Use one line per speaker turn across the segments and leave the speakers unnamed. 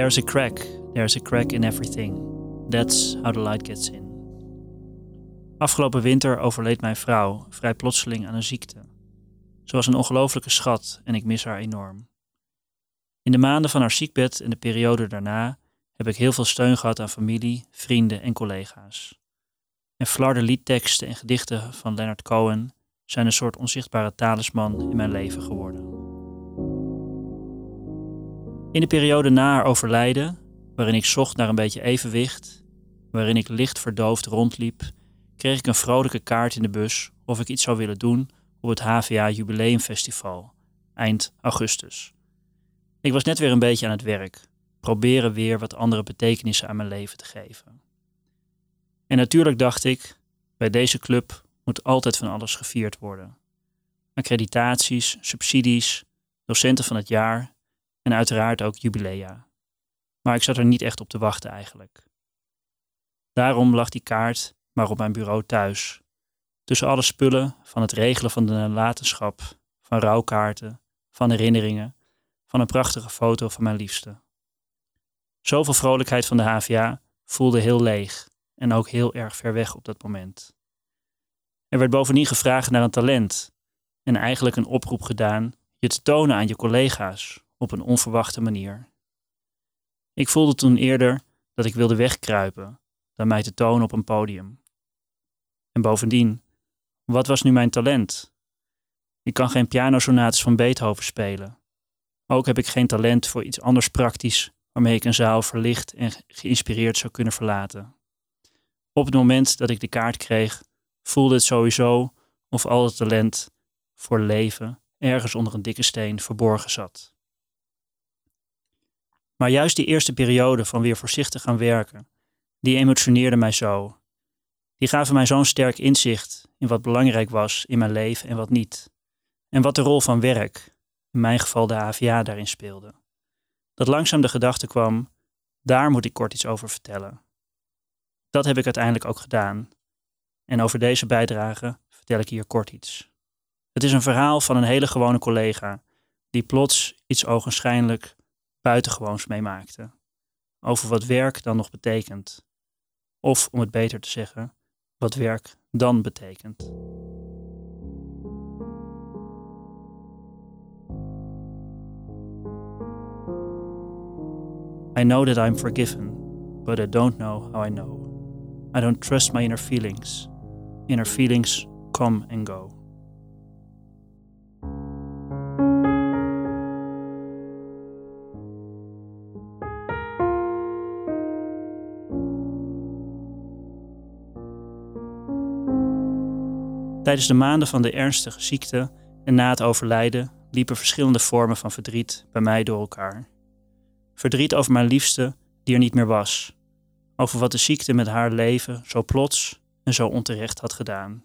There's a crack, there's a crack in everything. That's how the light gets in. Afgelopen winter overleed mijn vrouw vrij plotseling aan een ziekte. Ze was een ongelofelijke schat en ik mis haar enorm. In de maanden van haar ziekbed en de periode daarna heb ik heel veel steun gehad aan familie, vrienden en collega's. En flarde liedteksten en gedichten van Leonard Cohen zijn een soort onzichtbare talisman in mijn leven geworden. In de periode na haar overlijden, waarin ik zocht naar een beetje evenwicht, waarin ik licht verdoofd rondliep, kreeg ik een vrolijke kaart in de bus of ik iets zou willen doen op het HVA Jubileumfestival, eind augustus. Ik was net weer een beetje aan het werk, proberen weer wat andere betekenissen aan mijn leven te geven. En natuurlijk dacht ik, bij deze club moet altijd van alles gevierd worden. Accreditaties, subsidies, docenten van het jaar en uiteraard ook jubilea. Maar ik zat er niet echt op te wachten eigenlijk. Daarom lag die kaart maar op mijn bureau thuis. Tussen alle spullen van het regelen van de nalatenschap, van rouwkaarten, van herinneringen, van een prachtige foto van mijn liefste. Zoveel vrolijkheid van de HVA voelde heel leeg en ook heel erg ver weg op dat moment. Er werd bovendien gevraagd naar een talent en eigenlijk een oproep gedaan je te tonen aan je collega's op een onverwachte manier. Ik voelde toen eerder dat ik wilde wegkruipen dan mij te tonen op een podium. En bovendien, wat was nu mijn talent? Ik kan geen pianosonates van Beethoven spelen. Ook heb ik geen talent voor iets anders praktisch waarmee ik een zaal verlicht en geïnspireerd zou kunnen verlaten. Op het moment dat ik de kaart kreeg, voelde het sowieso of al het talent voor leven ergens onder een dikke steen verborgen zat. Maar juist die eerste periode van weer voorzichtig gaan werken, die emotioneerde mij zo. Die gaven mij zo'n sterk inzicht in wat belangrijk was in mijn leven en wat niet. En wat de rol van werk, in mijn geval de AVA, daarin speelde. Dat langzaam de gedachte kwam, daar moet ik kort iets over vertellen. Dat heb ik uiteindelijk ook gedaan. En over deze bijdrage vertel ik hier kort iets. Het is een verhaal van een hele gewone collega die plots iets ogenschijnlijk buitengewoons meemaakte. Over wat werk dan nog betekent. Of om het beter te zeggen, wat werk dan betekent. I know that I'm forgiven, but I don't know how I know. I don't trust my inner feelings. Inner feelings come and go. Tijdens de maanden van de ernstige ziekte en na het overlijden liepen verschillende vormen van verdriet bij mij door elkaar. Verdriet over mijn liefste die er niet meer was, over wat de ziekte met haar leven zo plots en zo onterecht had gedaan.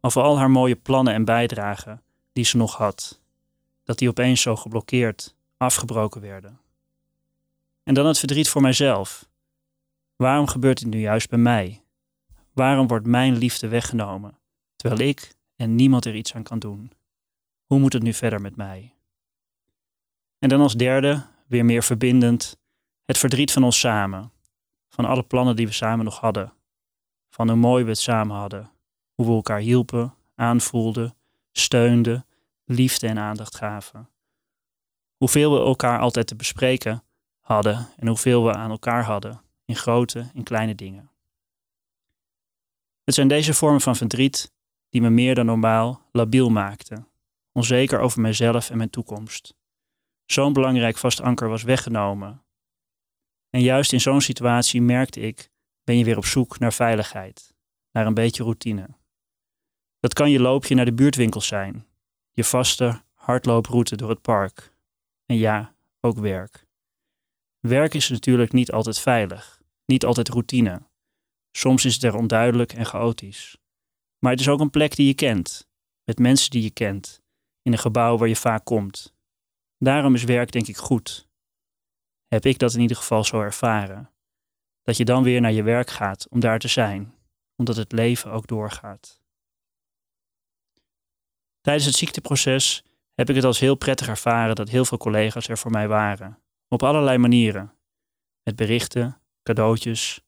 Over al haar mooie plannen en bijdragen die ze nog had, dat die opeens zo geblokkeerd, afgebroken werden. En dan het verdriet voor mijzelf. Waarom gebeurt dit nu juist bij mij? Waarom wordt mijn liefde weggenomen? Terwijl ik en niemand er iets aan kan doen. Hoe moet het nu verder met mij? En dan als derde, weer meer verbindend, het verdriet van ons samen, van alle plannen die we samen nog hadden, van hoe mooi we het samen hadden, hoe we elkaar hielpen, aanvoelden, steunden, liefde en aandacht gaven. Hoeveel we elkaar altijd te bespreken hadden en hoeveel we aan elkaar hadden, in grote en kleine dingen. Het zijn deze vormen van verdriet die me meer dan normaal labiel maakte, onzeker over mezelf en mijn toekomst. Zo'n belangrijk vast anker was weggenomen. En juist in zo'n situatie merkte ik, ben je weer op zoek naar veiligheid, naar een beetje routine. Dat kan je loopje naar de buurtwinkel zijn, je vaste hardlooproute door het park. En ja, ook werk. Werk is natuurlijk niet altijd veilig, niet altijd routine. Soms is het er onduidelijk en chaotisch. Maar het is ook een plek die je kent, met mensen die je kent, in een gebouw waar je vaak komt. Daarom is werk denk ik goed. Heb ik dat in ieder geval zo ervaren. Dat je dan weer naar je werk gaat om daar te zijn, omdat het leven ook doorgaat. Tijdens het ziekteproces heb ik het als heel prettig ervaren dat heel veel collega's er voor mij waren, Op allerlei manieren. Met berichten, cadeautjes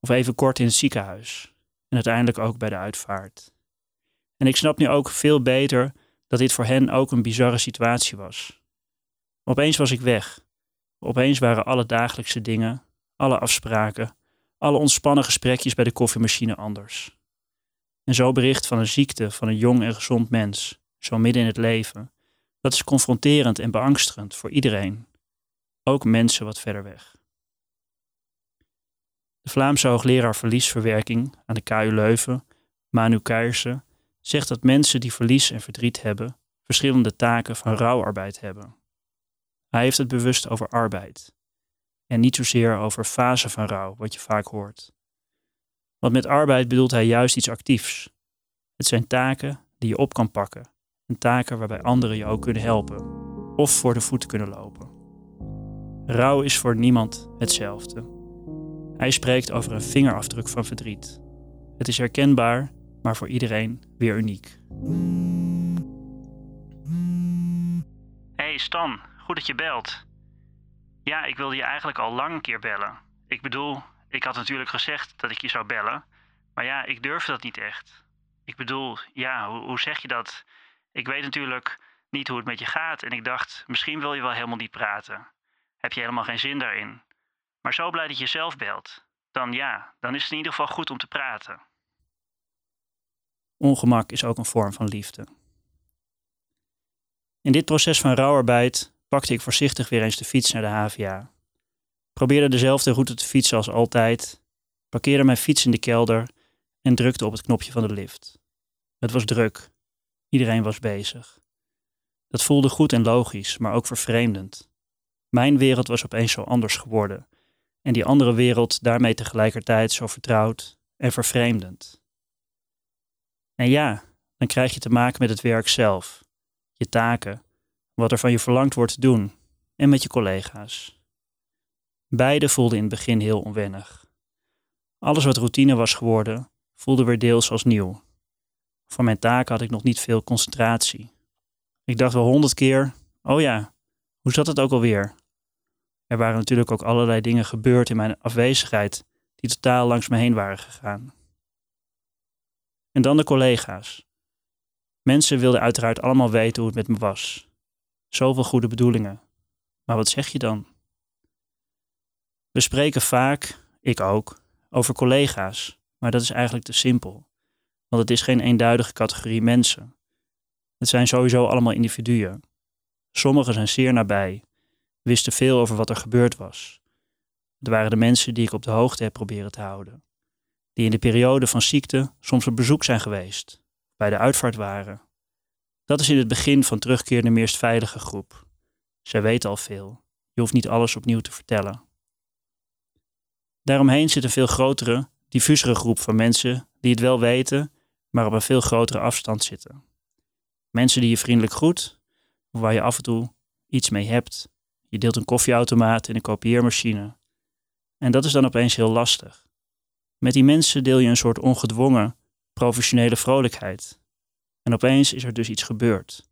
of even kort in het ziekenhuis. En uiteindelijk ook bij de uitvaart. En ik snap nu ook veel beter dat dit voor hen ook een bizarre situatie was. Opeens was ik weg. Opeens waren alle dagelijkse dingen, alle afspraken, alle ontspannen gesprekjes bij de koffiemachine anders. En zo bericht van een ziekte van een jong en gezond mens, zo midden in het leven, dat is confronterend en beangstigend voor iedereen, ook mensen wat verder weg. De Vlaamse hoogleraar verliesverwerking aan de KU Leuven, Manu Keijersen, zegt dat mensen die verlies en verdriet hebben, verschillende taken van rouwarbeid hebben. Hij heeft het bewust over arbeid en niet zozeer over fase van rouw, wat je vaak hoort. Want met arbeid bedoelt hij juist iets actiefs. Het zijn taken die je op kan pakken en taken waarbij anderen je ook kunnen helpen of voor de voeten kunnen lopen. Rouw is voor niemand hetzelfde. Hij spreekt over een vingerafdruk van verdriet. Het is herkenbaar, maar voor iedereen weer uniek.
Hey Stan, goed dat je belt. Ja, ik wilde je eigenlijk al lang een keer bellen. Ik bedoel, ik had natuurlijk gezegd dat ik je zou bellen, maar ja, ik durfde dat niet echt. Ik bedoel, ja, hoe, hoe zeg je dat? Ik weet natuurlijk niet hoe het met je gaat en ik dacht, misschien wil je wel helemaal niet praten. Heb je helemaal geen zin daarin? Maar zo blij dat je zelf belt. Dan ja, dan is het in ieder geval goed om te praten.
Ongemak is ook een vorm van liefde. In dit proces van rouwarbeid pakte ik voorzichtig weer eens de fiets naar de HVA. Probeerde dezelfde route te fietsen als altijd, parkeerde mijn fiets in de kelder en drukte op het knopje van de lift. Het was druk. Iedereen was bezig. Dat voelde goed en logisch, maar ook vervreemdend. Mijn wereld was opeens zo anders geworden en die andere wereld daarmee tegelijkertijd zo vertrouwd en vervreemdend. En ja, dan krijg je te maken met het werk zelf, je taken, wat er van je verlangd wordt te doen en met je collega's. Beide voelden in het begin heel onwennig. Alles wat routine was geworden, voelde weer deels als nieuw. Van mijn taken had ik nog niet veel concentratie. Ik dacht wel honderd keer: oh ja, hoe zat het ook alweer? Er waren natuurlijk ook allerlei dingen gebeurd in mijn afwezigheid die totaal langs me heen waren gegaan. En dan de collega's. Mensen wilden uiteraard allemaal weten hoe het met me was. Zoveel goede bedoelingen. Maar wat zeg je dan? We spreken vaak, ik ook, over collega's, maar dat is eigenlijk te simpel. Want het is geen eenduidige categorie mensen. Het zijn sowieso allemaal individuen. Sommigen zijn zeer nabij, wisten veel over wat er gebeurd was. Het waren de mensen die ik op de hoogte heb proberen te houden, die in de periode van ziekte soms op bezoek zijn geweest, bij de uitvaart waren. Dat is in het begin van terugkeer de meest veilige groep. Zij weten al veel. Je hoeft niet alles opnieuw te vertellen. Daaromheen zit een veel grotere, diffusere groep van mensen die het wel weten, maar op een veel grotere afstand zitten. Mensen die je vriendelijk groet, waar je af en toe iets mee hebt, je deelt een koffieautomaat en een kopieermachine. En dat is dan opeens heel lastig. Met die mensen deel je een soort ongedwongen, professionele vrolijkheid. En opeens is er dus iets gebeurd,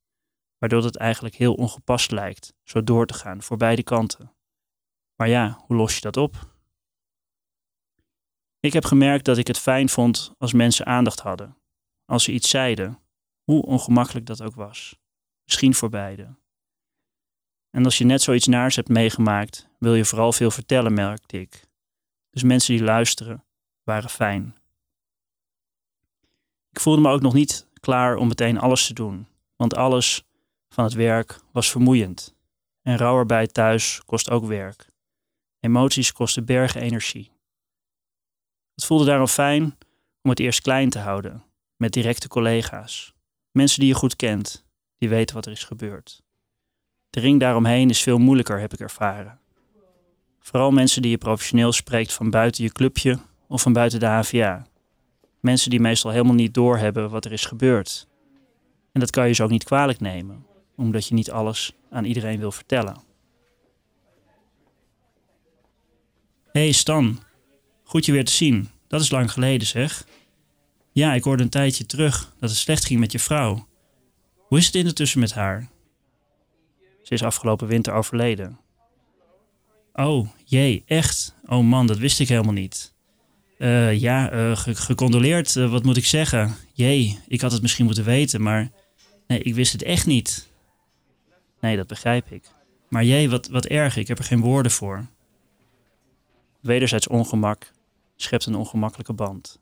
waardoor het eigenlijk heel ongepast lijkt zo door te gaan voor beide kanten. Maar ja, hoe los je dat op? Ik heb gemerkt dat ik het fijn vond als mensen aandacht hadden, als ze iets zeiden, hoe ongemakkelijk dat ook was. Misschien voor beiden. En als je net zoiets naars hebt meegemaakt, wil je vooral veel vertellen, merkte ik. Dus mensen die luisteren, waren fijn. Ik voelde me ook nog niet klaar om meteen alles te doen, want alles van het werk was vermoeiend. En rouwarbeid thuis kost ook werk. Emoties kosten bergen energie. Het voelde daarom fijn om het eerst klein te houden, met directe collega's. Mensen die je goed kent, die weten wat er is gebeurd. De ring daaromheen is veel moeilijker, heb ik ervaren. Vooral mensen die je professioneel spreekt van buiten je clubje of van buiten de HVA. Mensen die meestal helemaal niet doorhebben wat er is gebeurd. En dat kan je ze ook niet kwalijk nemen, omdat je niet alles aan iedereen wil vertellen. hey Stan, goed je weer te zien. Dat is lang geleden zeg. Ja, ik hoorde een tijdje terug dat het slecht ging met je vrouw. Hoe is het intussen met haar? Ze is afgelopen winter overleden. Oh, jee, echt? Oh man, dat wist ik helemaal niet. Uh, ja, uh, gecondoleerd, uh, wat moet ik zeggen? Jee, ik had het misschien moeten weten, maar nee, ik wist het echt niet. Nee, dat begrijp ik. Maar jee, wat, wat erg, ik heb er geen woorden voor. Wederzijds ongemak schept een ongemakkelijke band.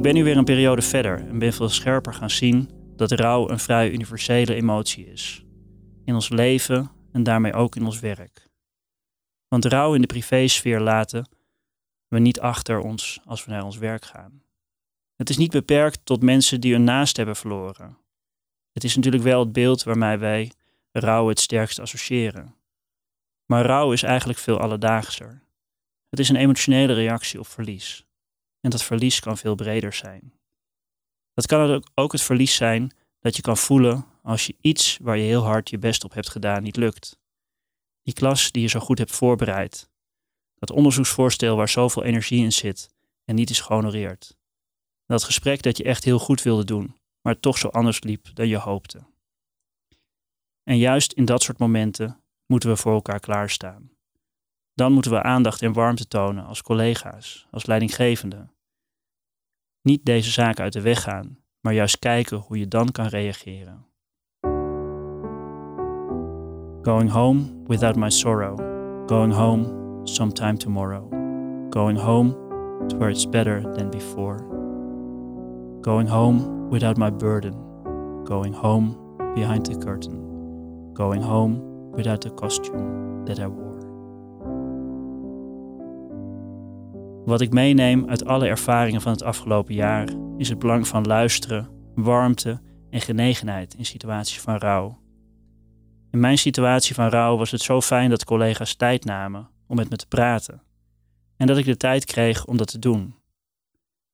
Ik ben nu weer een periode verder en ben veel scherper gaan zien dat rouw een vrij universele emotie is. In ons leven en daarmee ook in ons werk. Want rouw in de privésfeer laten we niet achter ons als we naar ons werk gaan. Het is niet beperkt tot mensen die hun naast hebben verloren. Het is natuurlijk wel het beeld waarmee wij rouw het sterkst associëren. Maar rouw is eigenlijk veel alledaagser. Het is een emotionele reactie op verlies. En dat verlies kan veel breder zijn. Dat kan ook het verlies zijn dat je kan voelen als je iets waar je heel hard je best op hebt gedaan niet lukt. Die klas die je zo goed hebt voorbereid. Dat onderzoeksvoorstel waar zoveel energie in zit en niet is gehonoreerd. Dat gesprek dat je echt heel goed wilde doen, maar toch zo anders liep dan je hoopte. En juist in dat soort momenten moeten we voor elkaar klaarstaan. Dan moeten we aandacht en warmte tonen als collega's, als leidinggevenden. Niet deze zaken uit de weg gaan, maar juist kijken hoe je dan kan reageren. Going home without my sorrow. Going home sometime tomorrow. Going home to where it's better than before. Going home without my burden. Going home behind the curtain. Going home without the costume that I wore. Wat ik meeneem uit alle ervaringen van het afgelopen jaar is het belang van luisteren, warmte en genegenheid in situaties van rouw. In mijn situatie van rouw was het zo fijn dat collega's tijd namen om met me te praten en dat ik de tijd kreeg om dat te doen.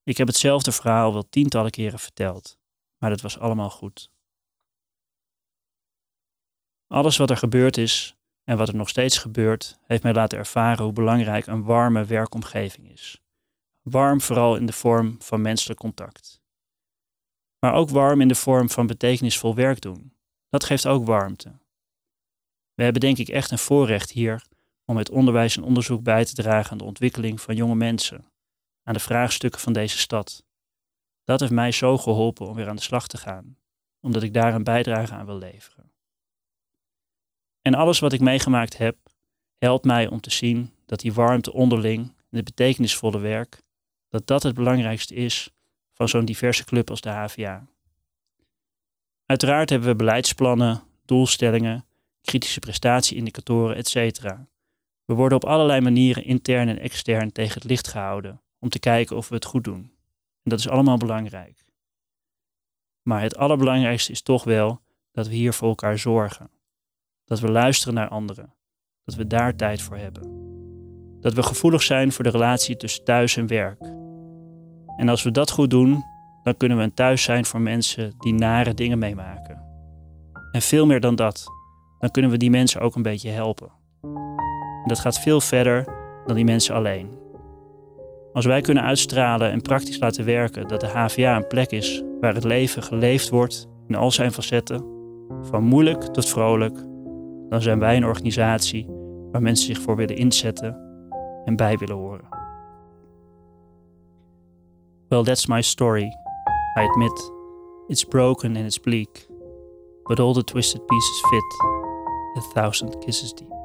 Ik heb hetzelfde verhaal wel tientallen keren verteld, maar het was allemaal goed. Alles wat er gebeurd is en wat er nog steeds gebeurt, heeft mij laten ervaren hoe belangrijk een warme werkomgeving is. Warm vooral in de vorm van menselijk contact. Maar ook warm in de vorm van betekenisvol werk doen. Dat geeft ook warmte. We hebben denk ik echt een voorrecht hier om met onderwijs en onderzoek bij te dragen aan de ontwikkeling van jonge mensen, aan de vraagstukken van deze stad. Dat heeft mij zo geholpen om weer aan de slag te gaan, omdat ik daar een bijdrage aan wil leveren. En alles wat ik meegemaakt heb, helpt mij om te zien dat die warmte onderling en het betekenisvolle werk, dat dat het belangrijkste is van zo'n diverse club als de HVA. Uiteraard hebben we beleidsplannen, doelstellingen, kritische prestatieindicatoren, etc. We worden op allerlei manieren intern en extern tegen het licht gehouden om te kijken of we het goed doen. En dat is allemaal belangrijk. Maar het allerbelangrijkste is toch wel dat we hier voor elkaar zorgen. Dat we luisteren naar anderen. Dat we daar tijd voor hebben. Dat we gevoelig zijn voor de relatie tussen thuis en werk. En als we dat goed doen, dan kunnen we een thuis zijn voor mensen die nare dingen meemaken. En veel meer dan dat, dan kunnen we die mensen ook een beetje helpen. En dat gaat veel verder dan die mensen alleen. Als wij kunnen uitstralen en praktisch laten werken dat de HVA een plek is waar het leven geleefd wordt in al zijn facetten, van moeilijk tot vrolijk, dan zijn wij een organisatie waar mensen zich voor willen inzetten en bij willen horen. Well, that's my story. I admit, it's broken and it's bleak, but all the twisted pieces fit a thousand kisses deep.